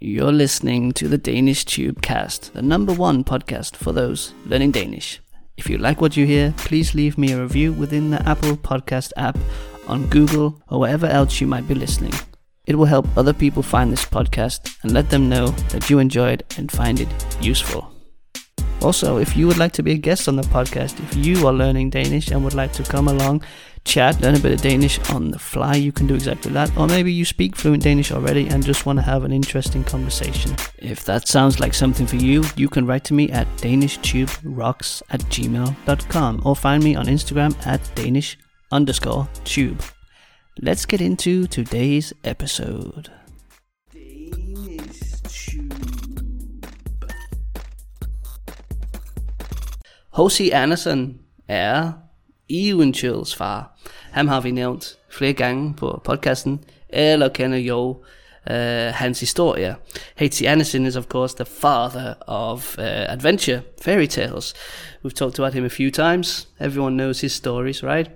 You're listening to the Danish Tube Cast, the number one podcast for those learning Danish. If you like what you hear, please leave me a review within the Apple Podcast app, on Google, or wherever else you might be listening. It will help other people find this podcast and let them know that you enjoy it and find it useful. Also, if you would like to be a guest on the podcast, if you are learning Danish and would like to come along, chat, learn a bit of Danish on the fly, you can do exactly that. Or maybe you speak fluent Danish already and just want to have an interesting conversation. If that sounds like something for you, you can write to me at danishtube.rocks at gmail.com or find me on Instagram at danish underscore tube. Let's get into today's episode. H.C. Andersen er eventyrets far. Ham har vi nævnt flere gange på podcasten, eller kender jo uh, hans historie. H.C. Andersen is of course the father of uh, adventure, fairy tales. We've talked about him a few times. Everyone knows his stories, right?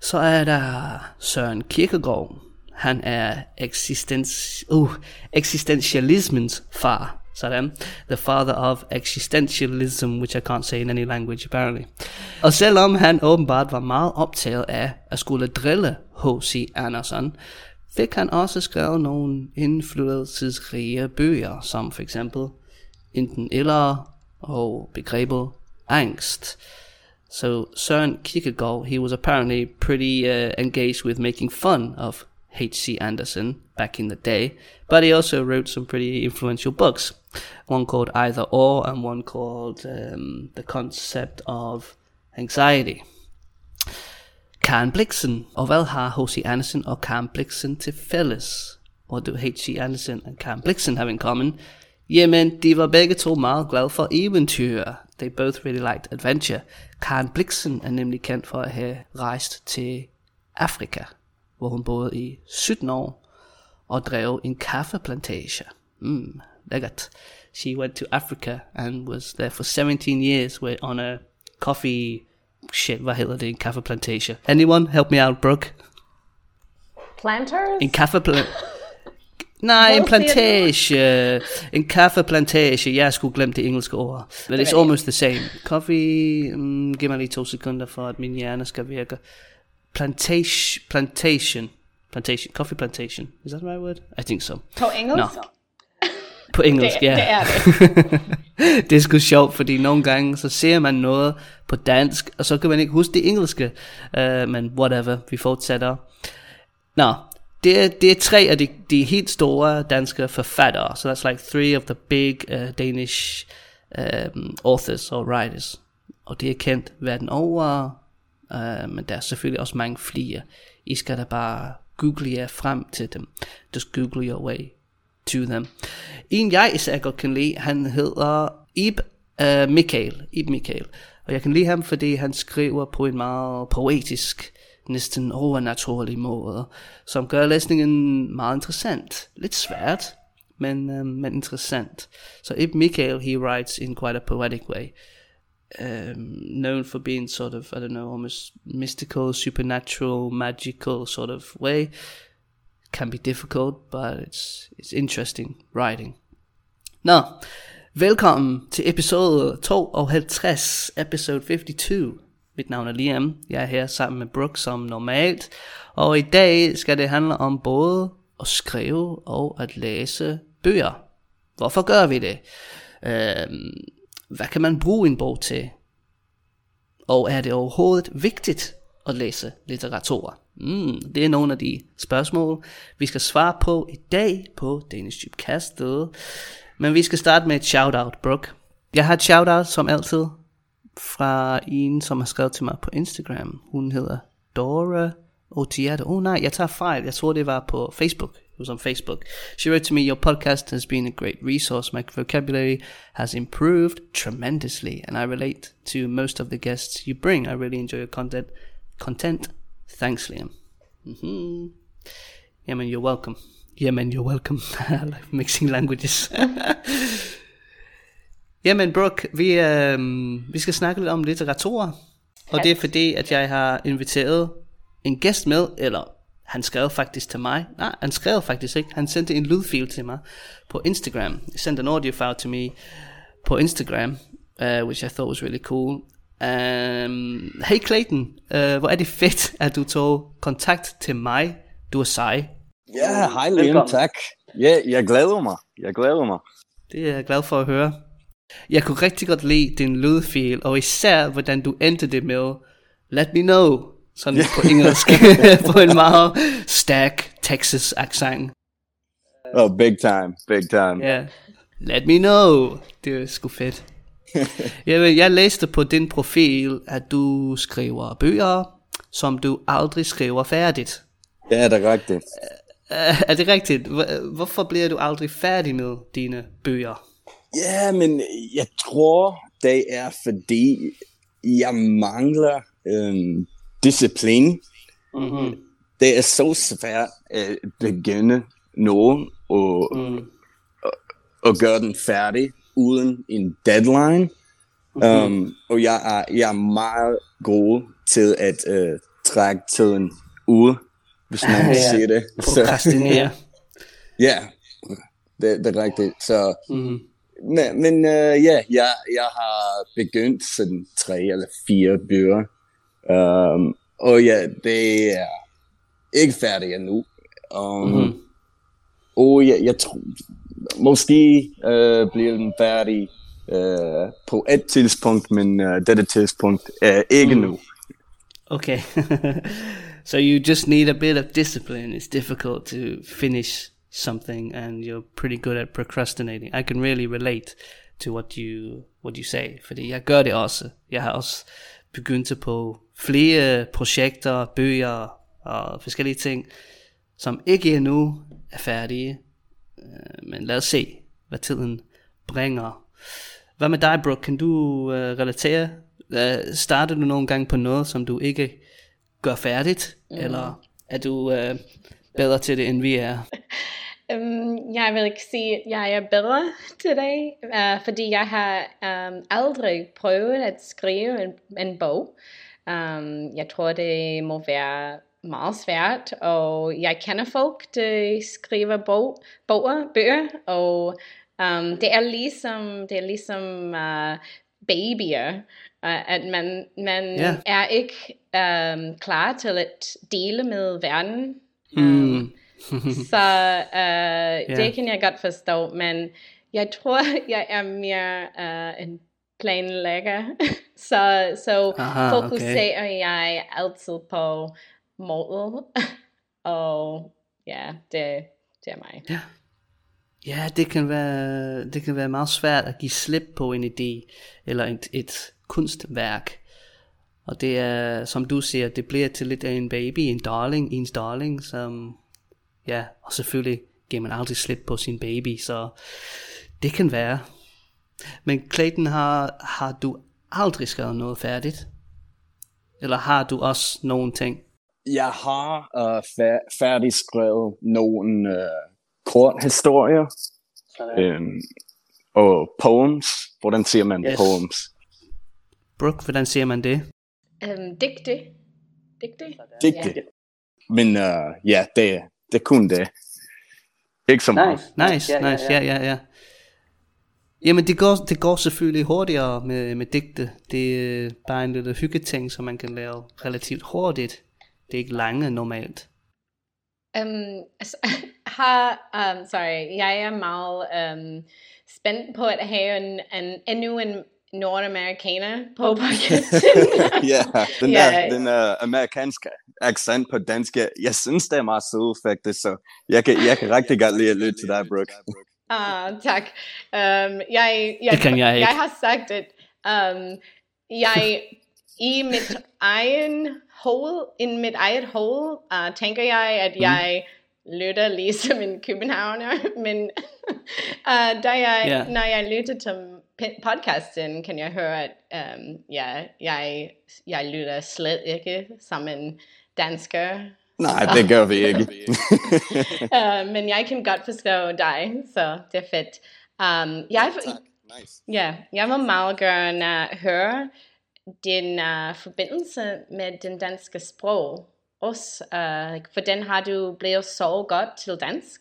Så er der Søren Kierkegaard. Han er eksistens, uh, eksistentialismens far. Sådan. The father of existentialism, which I can't say in any language apparently. Og selvom han åbenbart var meget optaget af at skulle drille H.C. Andersen, fik han også skrevet nogle indflydelsesrige bøger, som for eksempel Enten eller og begrebet angst. So Søren Kierkegaard, he was apparently pretty uh, engaged with making fun of H.C. Andersen back in the day, but he also wrote some pretty influential books. One called Either Or and one called um, The Concept of Anxiety. Karen Blixen, og hvad har H.C. Andersen og Karen Blixen til fælles? What do H.C. Andersen and Karen Blixen have in common? Jamen, de var begge to meget glade for eventyr. They both really liked adventure. Karen Blixen er nemlig kendt for at have rejst til Afrika, hvor hun boede i 17 år og drev en kaffeplantage. Mm, lækkert. She went to Africa and was there for 17 years on a coffee shit, hedder det, en kaffeplantage. Anyone help me out, Brooke? Planters? In En kaffeplantage. Nej, en plantage. En kaffeplantage. Jeg skulle glemme det engelske ord. But it's almost the same. Coffee, mm, giv mig lige to sekunder for, at min hjerne skal virke. Plantation, plantation, plantation, coffee plantation. Is that the right word? I think so. På engelsk? Nå. På engelsk, Det, ja. det er det. det er sgu sjovt, fordi nogle gange, så ser man noget på dansk, og så kan man ikke huske det engelske. Uh, men whatever, vi fortsætter. Nå, det er, det er tre af de, de helt store danske forfattere. So that's like three of the big uh, Danish um, authors or writers. Og det er kendt verden over, uh, men der er selvfølgelig også mange flere. I skal da bare google jer frem til dem. Just google your way to them. En jeg især godt kan lide, han hedder Ib uh, Michael. Ib Michael. Og jeg kan lide ham, fordi han skriver på en meget poetisk, næsten overnaturlig måde, som gør læsningen meget interessant. Lidt svært, men, uh, men interessant. So Ib Michael, he writes in quite a poetic way. Um, known for being sort of, I don't know, almost mystical, supernatural, magical sort of way. Can be difficult, but it's, it's interesting writing. Nå, velkommen til episode 52, episode 52. Mit navn er Liam, jeg er her sammen med Brooke som normalt, og i dag skal det handle om både at skrive og at læse bøger. Hvorfor gør vi det? Øhm, hvad kan man bruge en bog til? Og er det overhovedet vigtigt at læse litteratur? Mm, det er nogle af de spørgsmål, vi skal svare på i dag på Danish Chipcastet. Men vi skal starte med et shout-out, Brooke. Jeg har et shout-out, som altid, fra en, som har skrevet til mig på Instagram. Hun hedder Dora Otiato. Oh nej, jeg tager fejl. Jeg tror, det var på Facebook. It was on Facebook. She wrote to me, your podcast has been a great resource. My vocabulary has improved tremendously, and I relate to most of the guests you bring. I really enjoy your content. Content. Thanks, Liam. Mm-hmm. Yeah, man, you're welcome. Yeah, man, you're welcome. I like mixing languages. Jamen, Brooke, vi, øh, vi skal snakke lidt om litteratur. Og det er fordi, at jeg har inviteret en gæst med, eller han skrev faktisk til mig. Nej, han skrev faktisk ikke. Han sendte en lydfil til mig på Instagram. He sent an audio file to me på Instagram, uh, which I thought was really cool. Um, hey Clayton, uh, hvor er det fedt, at du tog kontakt til mig. Du er sej. Ja, hej Liam, tak. Ja, jeg glæder mig. Jeg glæder mig. Det er jeg glad for at høre. Jeg kunne rigtig godt lide din lydfil, og især hvordan du endte det med, let me know, sådan yeah. på engelsk, på en meget stærk Texas accent. Oh, big time, big time. Ja, yeah. let me know. Det er sgu fedt. jeg, jeg læste på din profil, at du skriver bøger, som du aldrig skriver færdigt. Ja, det er rigtigt. Er det rigtigt? Hvorfor bliver du aldrig færdig med dine bøger? Ja, men jeg tror, det er fordi, jeg mangler øhm, disciplin. Mm-hmm. Det er så svært at begynde noget og, mm. og, og gøre den færdig uden en deadline. Mm-hmm. Um, og jeg er, jeg er meget god til at uh, trække tiden ud, hvis man kan sige det. Prokrastinere. ja, det, det er rigtigt. Så, mm. Men, men uh, ja, jeg, jeg har begyndt sådan tre eller fire bøger. Um, og ja, det er ikke færdigt endnu. Um, mm-hmm. Og jeg, jeg tror, måske uh, bliver den færdig uh, på et tidspunkt, men uh, dette tidspunkt er ikke mm. nu. Okay. so you just need a bit of discipline. It's difficult to finish something and you're pretty good at procrastinating. I can really relate to what you what you say, fordi jeg gør det også. Jeg har også begyndt på flere projekter, bøger og forskellige ting, som ikke endnu er færdige. Øh, men lad os se, hvad tiden bringer. Hvad med dig, Brooke? Kan du uh, relatere? Uh, starter du nogle gange på noget, som du ikke gør færdigt? Mm. Eller er du uh, bedre til det, end vi er? Um, jeg vil ikke sige, at jeg er bedre til det, uh, fordi jeg har um, aldrig prøvet at skrive en, en bog. Um, jeg tror, det må være meget svært, og jeg kender folk, der skriver bog, boger, bøger, og um, det er ligesom, det er ligesom uh, babyer, uh, at man, man yeah. er ikke um, klar til at dele med verden. Um, mm. så uh, yeah. det kan jeg godt forstå, men jeg tror, jeg er mere uh, en planlægger. så så Aha, fokuserer okay. jeg altid på målet. og ja, det, det er mig. Ja. Ja, det kan være det kan være meget svært at give slip på en idé eller et, et kunstværk. Og det er, som du siger, det bliver til lidt af en baby, en darling, ens darling, som, ja, og selvfølgelig giver man aldrig slip på sin baby, så det kan være. Men Clayton, har, har du aldrig skrevet noget færdigt? Eller har du også nogle ting? Jeg har uh, fær- færdig skrevet nogle uh, kort historier. Um, og poems. Hvordan siger man yes. poems? Brooke, hvordan siger man det? Um, digte. Digte? Digte. Ja. Men uh, ja, det, det kun det. Ikke så meget. Nice, nice, ja, nice. Ja, ja, ja. ja. Jamen det går, det går selvfølgelig hurtigere med, med digte. Det er bare en lille hyggeting, som man kan lave relativt hurtigt. Det er ikke lange normalt. Um, altså, har, um, sorry, jeg er meget um, spændt på at have en, en, endnu en nordamerikaner på podcasten. ja, den der, yeah. den uh, amerikanske accent på dansk, jeg synes det er meget sød faktisk, så jeg kan, jeg kan rigtig godt lide at lytte til dig, Brooke. Ah, tak. Um, jeg, jeg, det kan jeg ikke. Jeg har sagt, at um, jeg i mit egen hoved, i mit eget hoved, uh, tænker jeg, at mm. jeg lytter ligesom en københavner, men uh, da jeg, yeah. når jeg lytter til podcasten, kan jeg høre, at um, ja, jeg, jeg lytter slet ikke som en dansker. Nej, det gør vi ikke. uh, men jeg kan godt forstå dig, så det er fedt. Um, jeg, ja, nice. ja, jeg vil meget gerne høre din uh, forbindelse med den danske sprog, os? Uh, hvordan har du blevet så godt til dansk?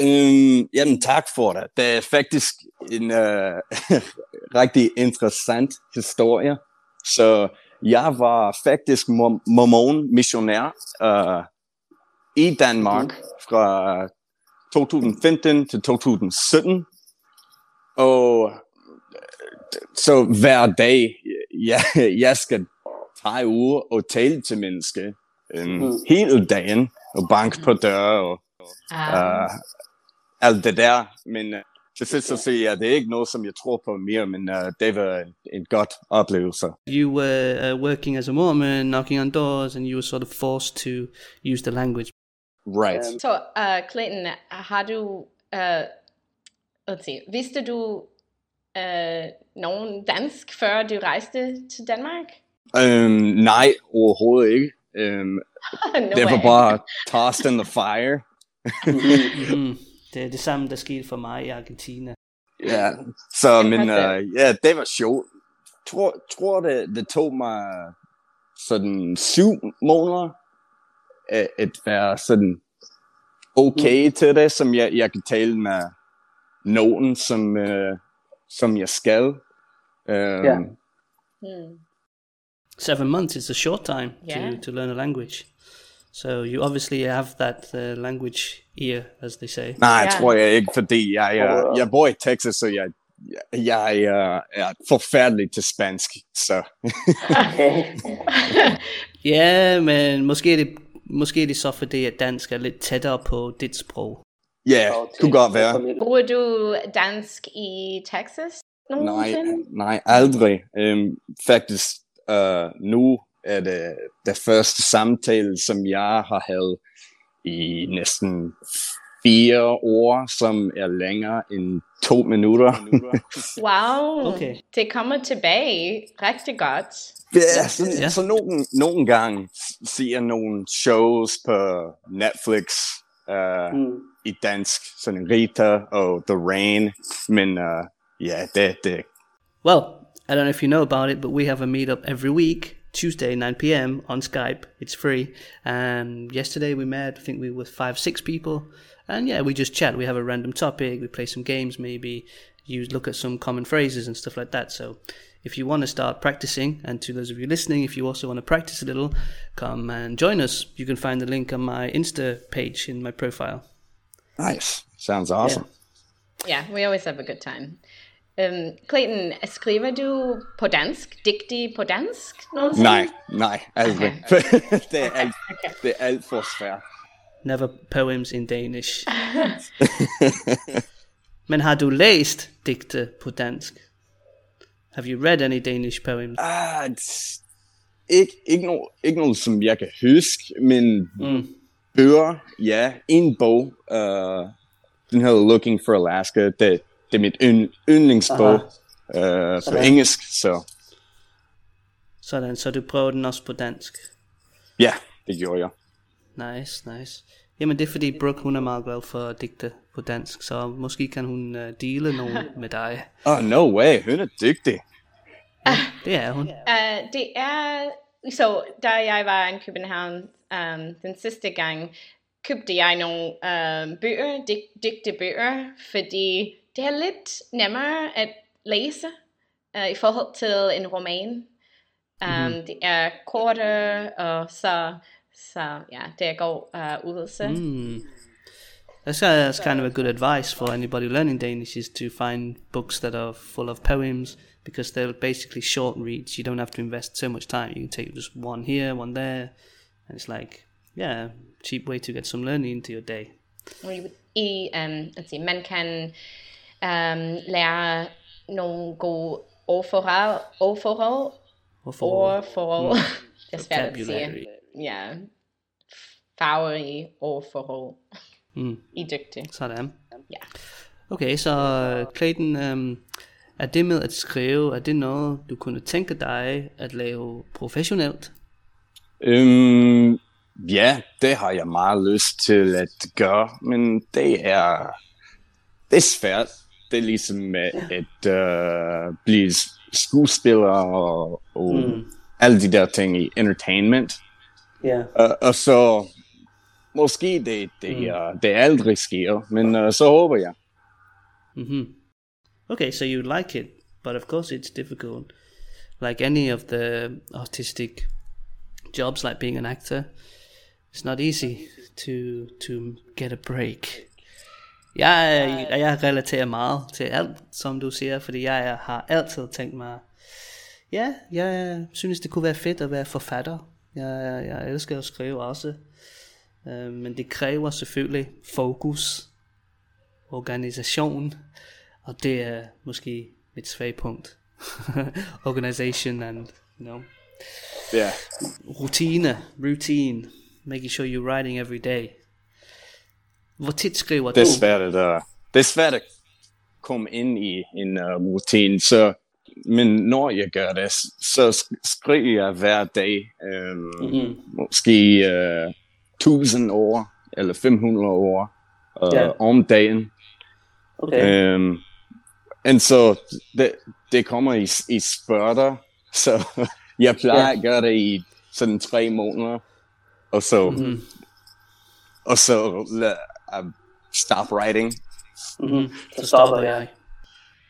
Øhm, jamen tak for det. Det er faktisk en øh, rigtig interessant historie. Så jeg var faktisk mormon missionær øh, i Danmark fra 2015 til 2017. Og så hver dag, ja, jeg skal tage ud og tale til mennesker um, mm. hele dagen, og banke på døre og uh, alt det der. Men uh, til sidst så siger jeg, det er ikke noget, som jeg tror på mere, men uh, det var en, en godt oplevelse. You were uh, working as a Mormon, knocking on doors, and you were sort of forced to use the language. Right. Um, så uh, Clayton, har du, uh, let's see, vidste du uh, nogen dansk, før du rejste til Danmark? Um, nej, overhovedet ikke. Um, no det var way. bare tossed in the fire. mm, det er det samme, der skete for mig i Argentina. Ja, så men har uh, ja, det var sjovt. Tror, tror det, det tog mig sådan syv måneder at, at være sådan okay mm. til det, som jeg, jeg kan tale med nogen, som, uh, som jeg skal. Um, Ja. Hmm. Seven months is a short time Yeah. to, to learn a language. So you obviously have that uh, language ear, as they say. Nej, Ja. tror jeg ikke, fordi jeg, jeg, Og- jeg bor i Texas, så jeg, jeg, jeg er, er forfærdelig til spansk. Så Ja, men måske er det, måske er det så fordi, at dansk er lidt tættere på dit sprog. Ja, kunne godt være. Bruger du dansk i Texas Nej, nogensinde? nej, aldrig. Øhm, faktisk, øh, nu er det det første samtale, som jeg har haft i næsten fire år, som er længere end to minutter. Wow, Okay. det kommer tilbage rigtig godt. ja, så, Ja. så nogle, nogle gange ser jeg nogle shows på Netflix øh, Mm. The Rain, men øh, det, det, er- Well, I don't know if you know about it, but we have a meetup every week, Tuesday, 9 p.m. on Skype. It's free. And yesterday we met, I think we were five, six people. And yeah, we just chat. We have a random topic. We play some games, maybe use look at some common phrases and stuff like that. So if you want to start practicing, and to those of you listening, if you also want to practice a little, come and join us. You can find the link on my Insta page in my profile. Nice. Sounds awesome. Yeah, we always have a good time. Um, Clayton, skriver du på dansk? Digtig på dansk nogensinde? Nej, nej, aldrig. det, er alt, det er alt for svært. Never poems in Danish. Men har du læst digte på dansk? Have you read any Danish poems? Ah, ikke, ikke, noget, ikke noget, som jeg kan huske, men Mm. Bøger, ja. En bog, uh, den hedder Looking for Alaska. Det, det er mit ynd, yndlingsbog uh, på Sådan. engelsk, så Sådan, så du prøver den også på dansk. ja, det gjorde jeg. Nice, nice. Jamen det er fordi Brooke, hun er meget glad for digte på dansk, så måske kan hun uh, dele nogle med dig. Oh, no way, hun er dygtig. Det er hun. Uh, det er, så da jeg var i København den sidste gang, købte jeg nogle um, bøger, dig, digte bøger, fordi det er lidt nemmere at læse uh, i forhold til en roman. Um, mm-hmm. Det er kortere, og så, så ja, det er god uh, udelse. Mm. Mm. That's, uh, that's kind of a good advice for anybody learning Danish is to find books that are full of poems because they're basically short reads. You don't have to invest so much time. You can take just one here, one there, and it's like, yeah, cheap way to get some learning into your day. I, um, let's see, man kan um, lære nogle gode ordforhold, ordforhold, Or for ordforhold, det er svært at sige. Ja, farverige ordforhold Mm. i dygtig. Sådan. Ja. Okay, så uh, Clayton, um, er det med at skrive, er det noget, du kunne tænke dig at lave professionelt? Um, ja, det har jeg meget lyst til at gøre, men det er, det er svært. Det er ligesom med at uh, blive skuespiller og, og mm. alle de der ting i entertainment. Ja. Og, og så måske det, det, mm. det aldrig sker, men uh, så håber jeg. Mm-hmm. Okay, so you like it, but of course it's difficult. Like any of the artistic jobs, like being an actor, it's not easy to to get a break. Jeg, jeg relaterer meget til alt, som du siger, fordi jeg har altid tænkt mig, ja, jeg synes, det kunne være fedt at være forfatter. Jeg, jeg elsker at skrive også. Uh, men det kræver selvfølgelig fokus, organisation, og det er måske mit svage punkt. Organization and, you know, Yeah. rutine, routine, making sure you're writing every day. Hvor tit skriver Det er du? svært at, uh, det er svært at komme ind i en uh, rutine, så men når jeg gør det, så sk- skriver jeg hver dag, øhm, mm-hmm. måske uh, 1000 ord, eller 500 ord uh, Ja. om dagen. Okay. Um, og så det, det kommer i, i spurter, så jeg plejer Ja. at gøre det i sådan tre måneder, og så, mm-hmm. og så la- uh, stop writing. Så stopper jeg.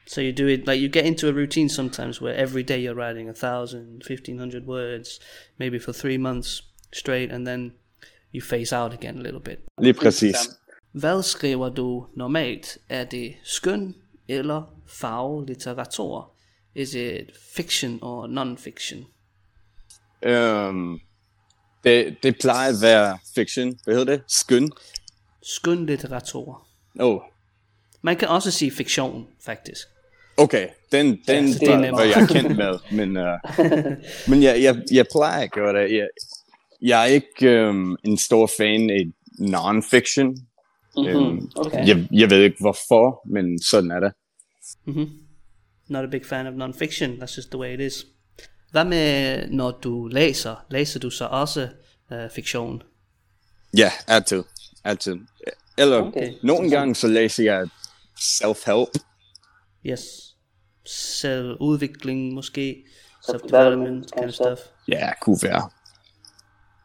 So you do it like you get into a routine sometimes where every day you're writing a thousand, fifteen hundred words, maybe for three months straight, and then you phase out again a little bit. Lige præcis. Hvad skriver du normalt? Er det skøn eller faglitteratur? Is it fiction or non-fiction? Um, det, det plejer at være fiction. Hvad hedder det? Skøn. Skøn litteratur. Oh, Man kan også sige fiktion, faktisk. okay. Den, den så det er var, jeg kendt med. Men, uh, men jeg, jeg, jeg plejer at gøre det. Jeg, jeg er ikke um, en stor fan af non-fiction. Um, okay. jeg, jeg ved ikke hvorfor, men sådan er det. Not a big fan of non-fiction, that's just the way it is. Hvad med, når du læser? Læser du så også uh, fiktion? Ja, altid. Altid. Eller okay. nogle gange så læser jeg self-help. Yes. Selvudvikling måske, self-development kind of stuff. Ja, kunne være.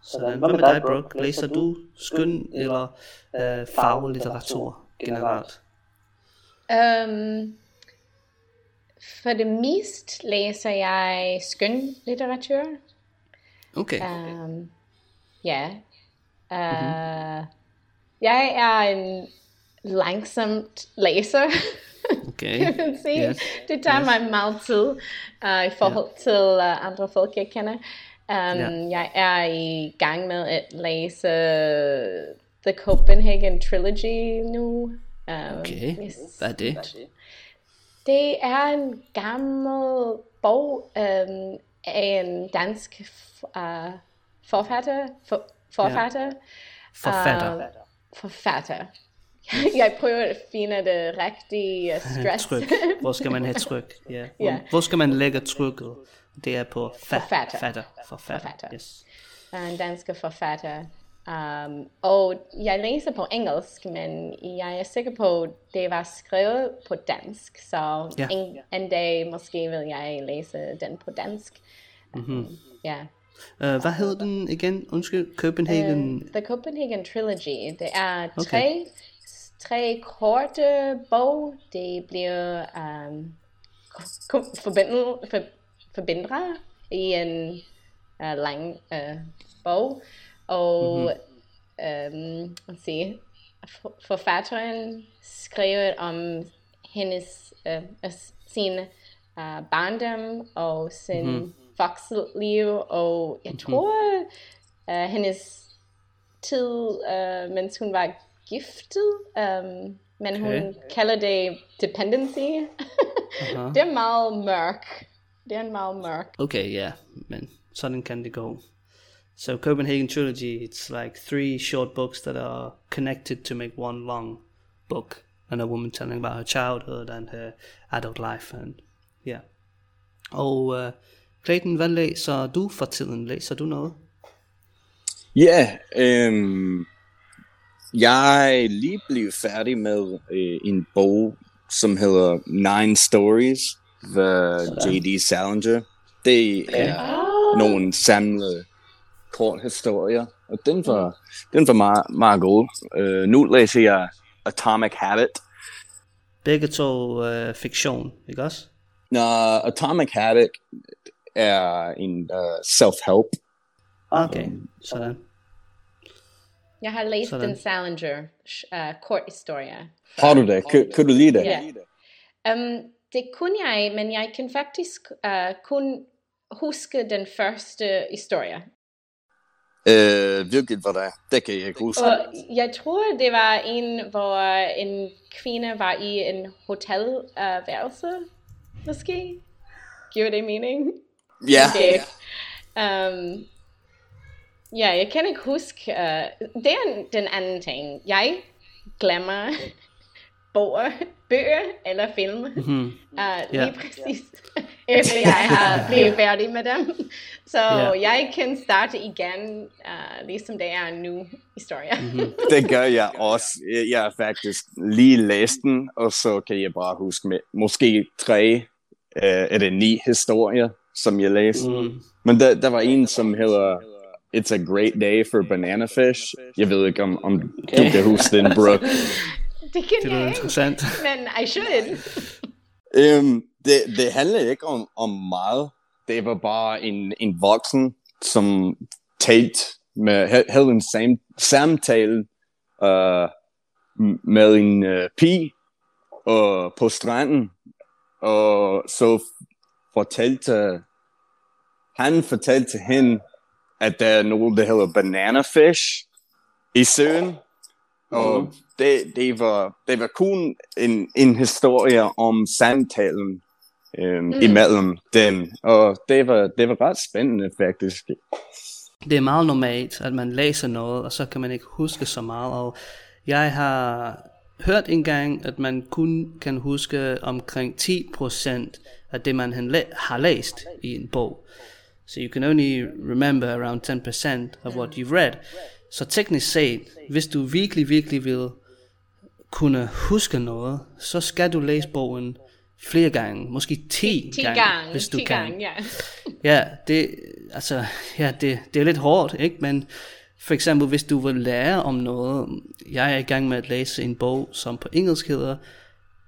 Så hvad med dig, Brooke? Læser du skøn eller uh, faglitteratur generelt? Um, for det mest læser jeg skøn litteratur. Okay. Um, ja. Uh, Jeg er en langsomt læser, Okay. kan man sige. Yes. Det tager mig meget tid uh, i forhold til uh, andre folk, jeg kender. Um, Ja. Jeg er i gang med at læse The Copenhagen Trilogy nu. Um, Okay. yes. Hvad er det? Det er en gammel bog um, af en dansk uh, forfatter. For, forfatter. Forfatter. Uh, forfatter. Jeg prøver at finde det rigtige stress. Tryk. Hvor skal man have tryk? Ja. Hvor, Ja. hvor skal man lægge trykket? Det er på fa- Forfatter. Fatter. Forfatter. Forfatter. Yes. en dansk forfatter. Um, og jeg læser på engelsk, men jeg er sikker på, at det var skrevet på dansk, så Ja. en, en dag måske vil jeg læse den på dansk. Mm-hmm. Ja. Uh, hvad hedder den igen? Undskyld, Copenhagen. The Copenhagen Trilogy. Det er tre, tre korte bog. Det bliver um, forbindet, for, forbindre i en uh, lang uh, bog. Og mm-hmm. um, se, for, forfatteren skrev om hendes uh, sin uh, barndom og sin mm-hmm. voksenliv, og jeg tror uh, hendes tid, uh, mens hun var giftet, um, men hun Okay. kalder det dependency. Det er meget mørk. Det er en meget mørk. Okay, yeah, men sådan kan det gå. So Copenhagen Trilogy, it's like three short books that are connected to make one long book, and a woman telling about her childhood and her adult life, and yeah. Og uh, Clayton, hvad læser du for tiden? Læser du noget? Ja, øhm, jeg er lige blevet færdig med øh, en bog, som hedder Nine Stories ved J.D. Salinger. Det er nogle samlede kort historier, og den var, den var meget, meget god. Uh, nu læser jeg Atomic Habit. Begge to uh, fiktion, ikke også? Nå, Atomic Habit er en uh, self-help. Okay, sådan. Jeg har læst Sådan. den Salinger uh, kort historie. Har du det? Kan, kan du lide det? Ja. Um, det kunne jeg, men jeg kan faktisk uh, kun huske den første historie. Uh, hvilket var det? Det kan jeg ikke huske. Og jeg tror, det var en, hvor en kvinde var i en hotelværelse, uh, måske. Giver det mening? Ja, Okay. Um, ja, jeg kan ikke huske. Uh, det er en- den anden ting. Jeg glemmer bøger, bøger eller film. Mhm. Uh, lige Ja. præcis efter jeg har blevet færdig med dem. Så Ja. jeg kan starte igen, uh, ligesom det er nu historie. Mhm. det gør jeg også. Jeg- Jeg har faktisk lige læst den, og så kan jeg bare huske med, måske tre uh, eller ni historier, som jeg læste. Mm. Men der, der var en, som hedder It's a Great Day for Banana Fish. Jeg ved ikke, om, om du kan huske den, Brooke. det kan Det jeg lyder ikke, interessant. men I should. Um, det, det handler ikke om, om meget. Det var bare en, en voksen, som talte med, ha- havde en sam, samtale uh, med en uh, pige uh, på stranden. Og så fortalte han fortalte hende, at der er noget, der hedder banana fish i søen. Og det, det, var, det var kun en, en historie om samtalen øhm, mm. imellem dem. Og det var, det var ret spændende, faktisk. Det er meget normalt, at man læser noget, og så kan man ikke huske så meget. Og jeg har hørt engang, at man kun kan huske omkring 10% af det, man har læst i en bog. So you can only remember around 10% of what you've read. Så teknisk set, hvis du virkelig, virkelig vil kunne huske noget, så skal du læse bogen flere gange, måske 10, 10 gange, gange, hvis du 10 kan. gange, ja. Ja, det, altså, ja, det, det er lidt hårdt, ikke? Men for eksempel, hvis du vil lære om noget, jeg er i gang med at læse en bog, som på engelsk hedder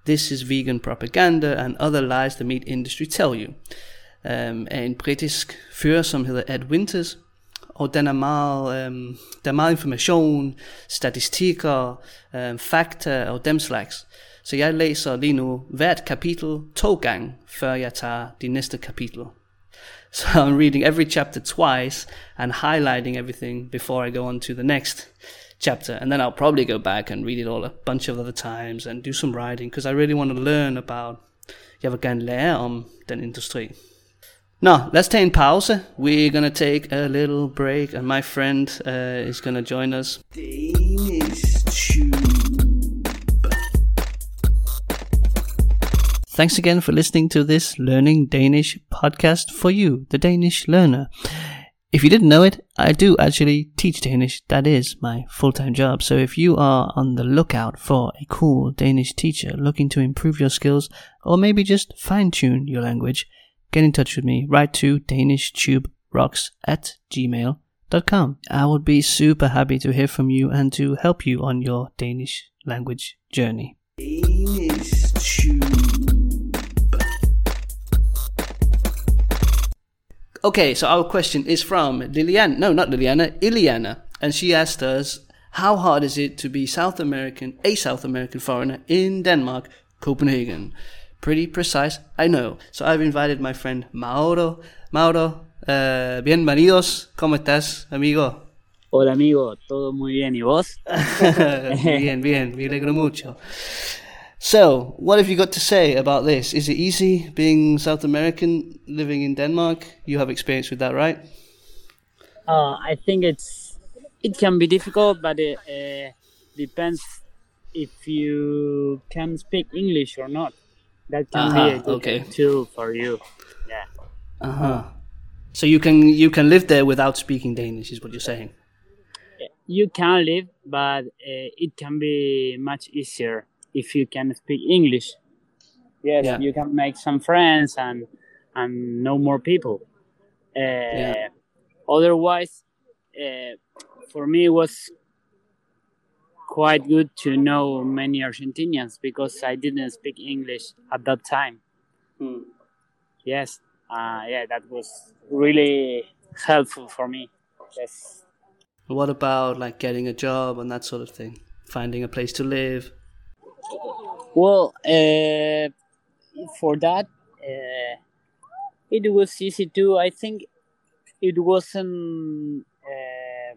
This is Vegan Propaganda and Other Lies the Meat Industry Tell You, um, af en britisk fyr, som hedder Ed Winters, og den er meget, um, der er meget information, statistikker, um, fakta og dem slags. Så jeg læser lige nu hvert kapitel to gange, før jeg tager de næste kapitel. So I'm reading every chapter twice and highlighting everything before I go on to the next chapter. And then I'll probably go back and read it all a bunch of other times and do some writing because I really want to learn about, jeg vil gerne lære om den industri. Now, let's take a pause. We're gonna take a little break, and my friend uh, is gonna join us. Danish Thanks again for listening to this Learning Danish podcast for you, the Danish learner. If you didn't know it, I do actually teach Danish. That is my full time job. So if you are on the lookout for a cool Danish teacher looking to improve your skills or maybe just fine tune your language, get in touch with me. Write to danishtube.rocks at gmail.com. I would be super happy to hear from you and to help you on your Danish language journey. Danish Tube. Okay, so our question is from Liliana. No, not Liliana, Iliana. And she asked us, how hard is it to be South American, a South American foreigner in Denmark, Copenhagen? Pretty precise, I know. So I've invited my friend Mauro. Mauro, uh, bienvenidos. ¿Cómo estás, amigo? Hola amigo, todo muy bien, ¿y vos? bien, bien, me alegro mucho. So, what have you got to say about this? Is it easy being South American, living in Denmark? You have experience with that, right? Uh, I think it's it can be difficult, but it uh, depends if you can speak English or not. That can be a Uh-huh, good okay. tool for you. Yeah. Uh huh. So you can you can live there without speaking Danish, is what you're saying? You can live, but uh, it can be much easier if you can speak English. Yes, Yeah. you can make some friends and and know more people. Uh, Otherwise, uh, for me it was quite good to know many Argentinians because I didn't speak English at that time. Hmm. Yes, uh, yeah, that was really helpful for me. Yes. What about like getting a job and that sort of thing? Finding a place to live? Well, uh, for that, uh, it was easy too. I think it wasn't uh,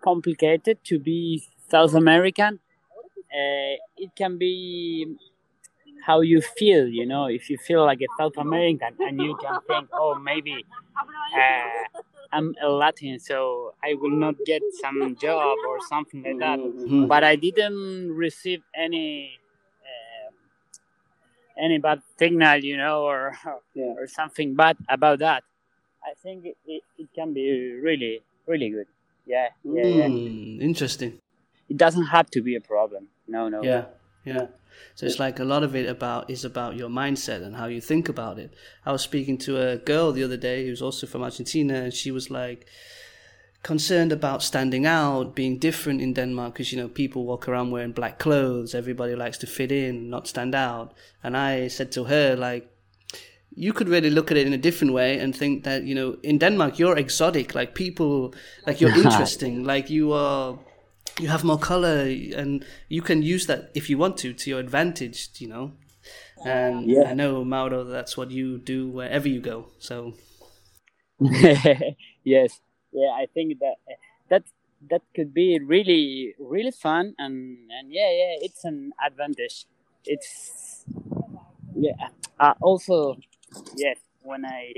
complicated to be South American. Uh, it can be how you feel, you know, if you feel like a South American and you can think, oh, maybe uh, I'm a Latin, so I will not get some job or something like that. Mhm. But I didn't receive any uh, any bad signal, you know, or Yeah. or something bad about that. I think it, it, can be really, really good. Yeah, yeah, yeah. Hmm, interesting. It doesn't have to be a problem. No, no. Yeah, yeah. So it's like a lot of it about is about your mindset and how you think about it. I was speaking to a girl the other day who's also from Argentina, and she was like concerned about standing out, being different in Denmark because you know people walk around wearing black clothes. Everybody likes to fit in, not stand out. And I said to her like. You could really look at it in a different way and think that you know in Denmark you're exotic, like people, like you're interesting, like you are you have more color and you can use that if you want to to your advantage you know and Yeah. i know mauro that's what you do wherever you go so yes. Yeah, I think that that that could be really really fun and and yeah yeah it's an advantage. It's yeah. Uh, also yes when I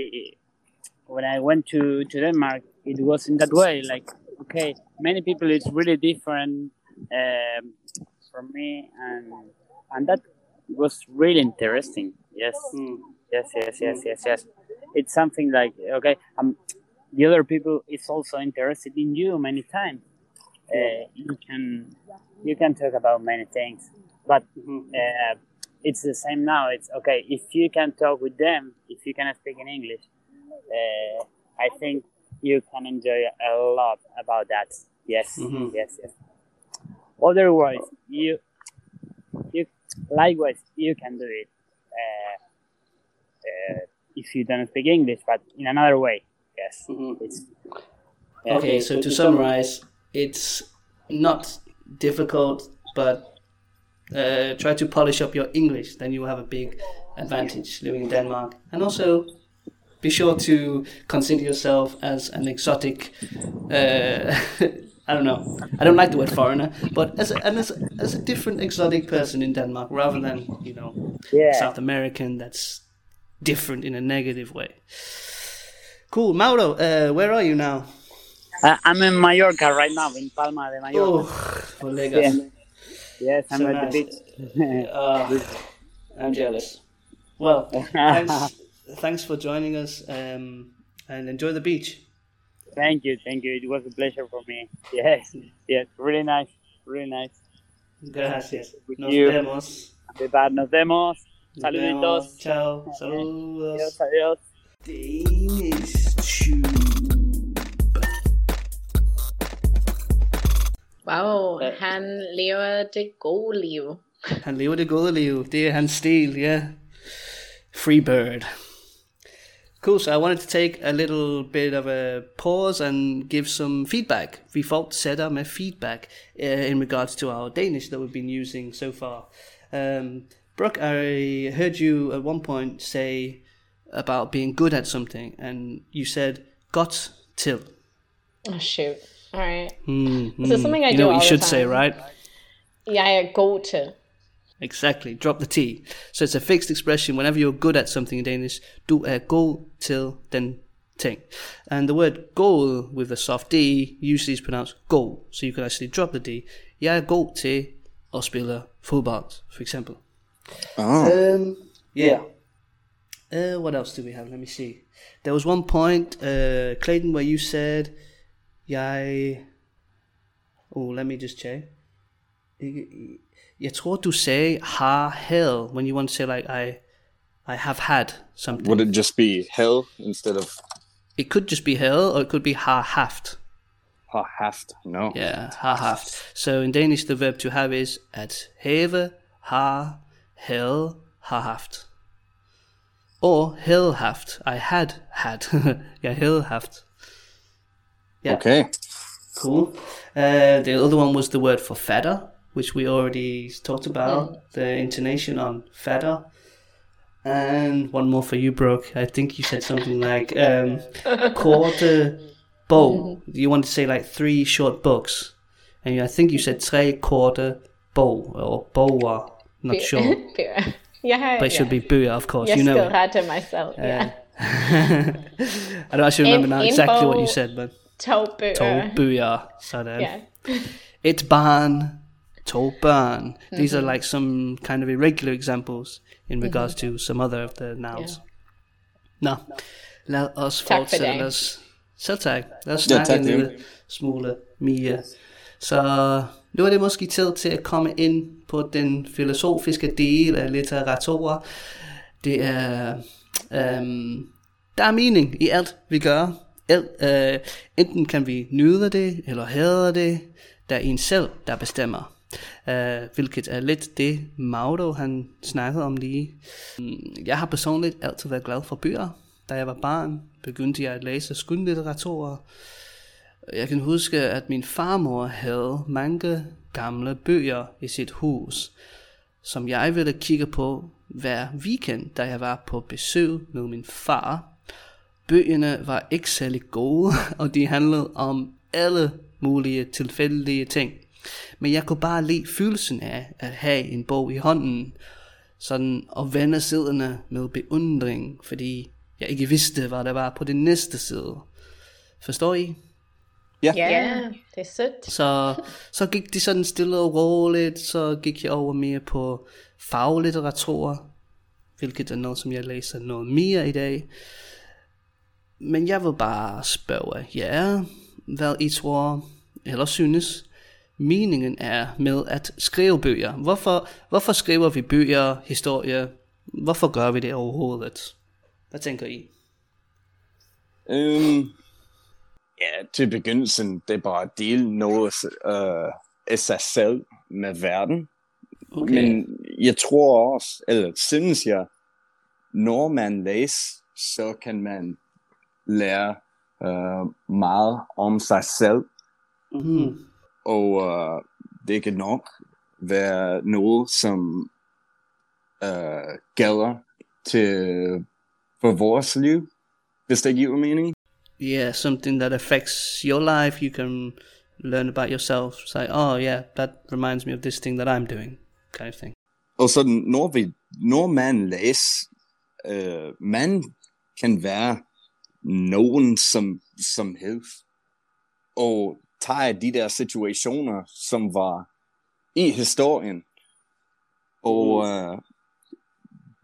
when I went to to Denmark it was in that way like okay many people it's really different um, from me and and that was really interesting. Yes. Yes yes yes yes yes. It's something like okay um the other people is also interested in you many times. Uh, you can you can talk about many things but uh, it's the same now. It's okay if you can talk with them if you can speak in english uh, i think you can enjoy a lot about that. Yes Mhm. yes yes. Otherwise you you likewise you can do it uh, uh, if you don't speak english but in another way. Yes it's yeah. okay so to summarize it's not difficult but uh, try to polish up your english. Then you will have a big advantage living in denmark. And also be sure to consider yourself as an exotic uh, I don't know. I don't like the word foreigner, but as a, and as, a, as a different exotic person in Denmark, rather than you know Yeah. South American that's different in a negative way. Cool, Mauro. Uh, where are you now? I, i'm in mallorca right now in palma de mallorca Oh. Yeah. yes i'm So at nice. the beach Uh, I'm jealous. Well, thanks for joining us, um, and enjoy the beach. thank you thank you it was a pleasure for me yes yes really nice really nice Gracias. With Nos you. vemos. de verdad nos vemos Nos saluditos. Chao. Saludos. adiós adiós Danish tube. Wow, han lever det gode liv. Han lever det gode liv. Det er hans stil, yeah. Free bird. Cool, so I wanted to take a little bit of a pause and give some feedback. Vi fortsætter med feedback uh, in regards to our Danish that we've been using so far. Um, Brooke, I heard you at one point say about being good at something, and you said "got till." Oh, shoot. All right. Mm, This is something I you do know what you should say, right? Yeah, er god til. Exactly. Drop the T. So it's a fixed expression. Whenever you're good at something in Danish, do a go till then ting. And the word goal with a soft D usually is pronounced go. So you can actually drop the D. Jeg er god til at spille fodbold, for example. Oh, Um, yeah. Uh, what else do we have? Let me see. There was one point, uh, Clayton, where you said, jeg... Oh, let me just check. Jeg- tror, du sagde har havde, when you want to say like, I, I have had something. would it just be hell instead of? It could just be hell, or it could be har haft. har haft. No. Yeah, har haft. So in Danish, the verb to have is at have, har, hell, har haft. Or havde haft. I had had. jeg havde haft. Yeah. Okay. Cool. Uh, the other one was the word for fatter, which we already talked about. The intonation on fatter. And one more for you, Brooke. I think you said something like um, quarter bow. You wanted to say like three short books, and I think you said tre quarter bow or bower. Not sure, har, but it should be bøger, of course. Jeg you know. skal it. rette mig selv. Ja. I don't actually remember En- now exactly what you said, but To bøger. to bøger. Sådan. Ja. Et barn, to børn. These are like some kind of irregular examples in regards to some other of the nouns. Nå, lad os Tak for fortsætte. os, selv tak. Lad os Ja, snakke tak, en lille smule mere. Så nu er det måske tid til at komme ind på den filosofiske del af litteratur. Det er, øhm, der er mening i alt, vi gør. Alt, øh, enten kan vi nyde det, eller hade det. Der er en selv, der bestemmer. Øh, hvilket er lidt det, Mauro han snakkede om lige. Mm, jeg har personligt altid været glad for bøger. Da jeg var barn, begyndte jeg at læse skønlitteratur. Jeg kan huske, at min farmor havde mange gamle bøger i sit hus, som jeg ville kigge på hver weekend, da jeg var på besøg med min far. Bøgerne var ikke særlig gode, og de handlede om alle mulige tilfældige ting. Men jeg kunne bare lide følelsen af at have en bog i hånden, sådan og vende siderne med beundring, fordi jeg ikke vidste, hvad der var på den næste side. Forstår I? Ja. ja, det er sødt. Så, så gik det sådan stille og roligt, så gik jeg over mere på faglitteratur, hvilket er noget, som jeg læser noget mere i dag. Men jeg vil bare spørge jer, hvad I tror, eller synes, meningen er med at skrive bøger. Hvorfor, hvorfor skriver vi bøger, historier? Hvorfor gør vi det overhovedet? Hvad tænker I? Øhm, ja, til begyndelsen, det er bare at dele noget øh, af sig selv med verden. Okay. Men jeg tror også, eller synes jeg, når man læser, så kan man lære øh, meget om sig selv. mm, Og øh, det kan nok være noget, som øh, gælder til for vores liv, hvis det giver mening. yeah, something that affects your life, you can learn about yourself. Say, oh yeah, that reminds me of this thing that I'm doing, kind of thing. Og så når, vi, når man læser, øh, man kan være nogen som, som helst. Og tage de der situationer, som var i historien. Og øh,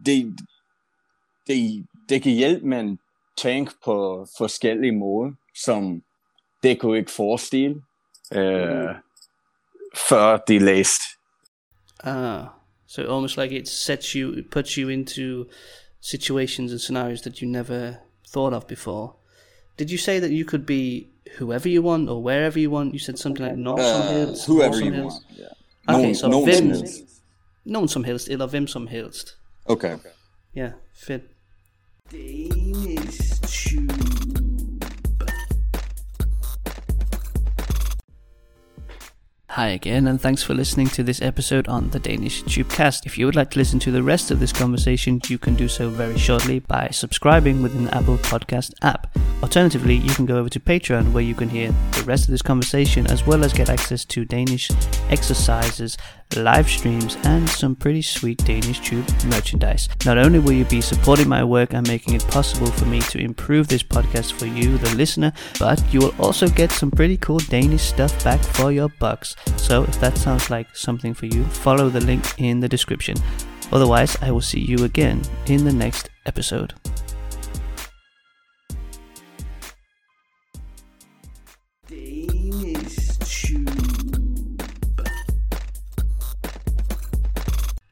det, det, det kan hjælpe man tænke på forskellige måder, som det kunne ikke forestille, øh, før de læste. Ah, so almost like it sets you, it puts you into situations and scenarios that you never thought of before. Did you say that you could be whoever you want or wherever you want? You said something like not some Uh, hills, whoever some you hills. want. Yeah. Okay, Nogen- så nogen hvem, som helst. nogen som helst, eller hvem som helst. Okay. Ja, fedt. Danish Tube. Hi again, and thanks for listening to this episode on the Danish Tubecast. If you would like to listen to the rest of this conversation, you can do so very shortly by subscribing within the Apple Podcast app. Alternatively, you can go over to Patreon where you can hear the rest of this conversation as well as get access to Danish exercises, live streams, and some pretty sweet Danish Tube merchandise. Not only will you be supporting my work and making it possible for me to improve this podcast for you, the listener, but you will also get some pretty cool Danish stuff back for your bucks. So if that sounds like something for you, follow the link in the description. Otherwise, I will see you again in the next episode.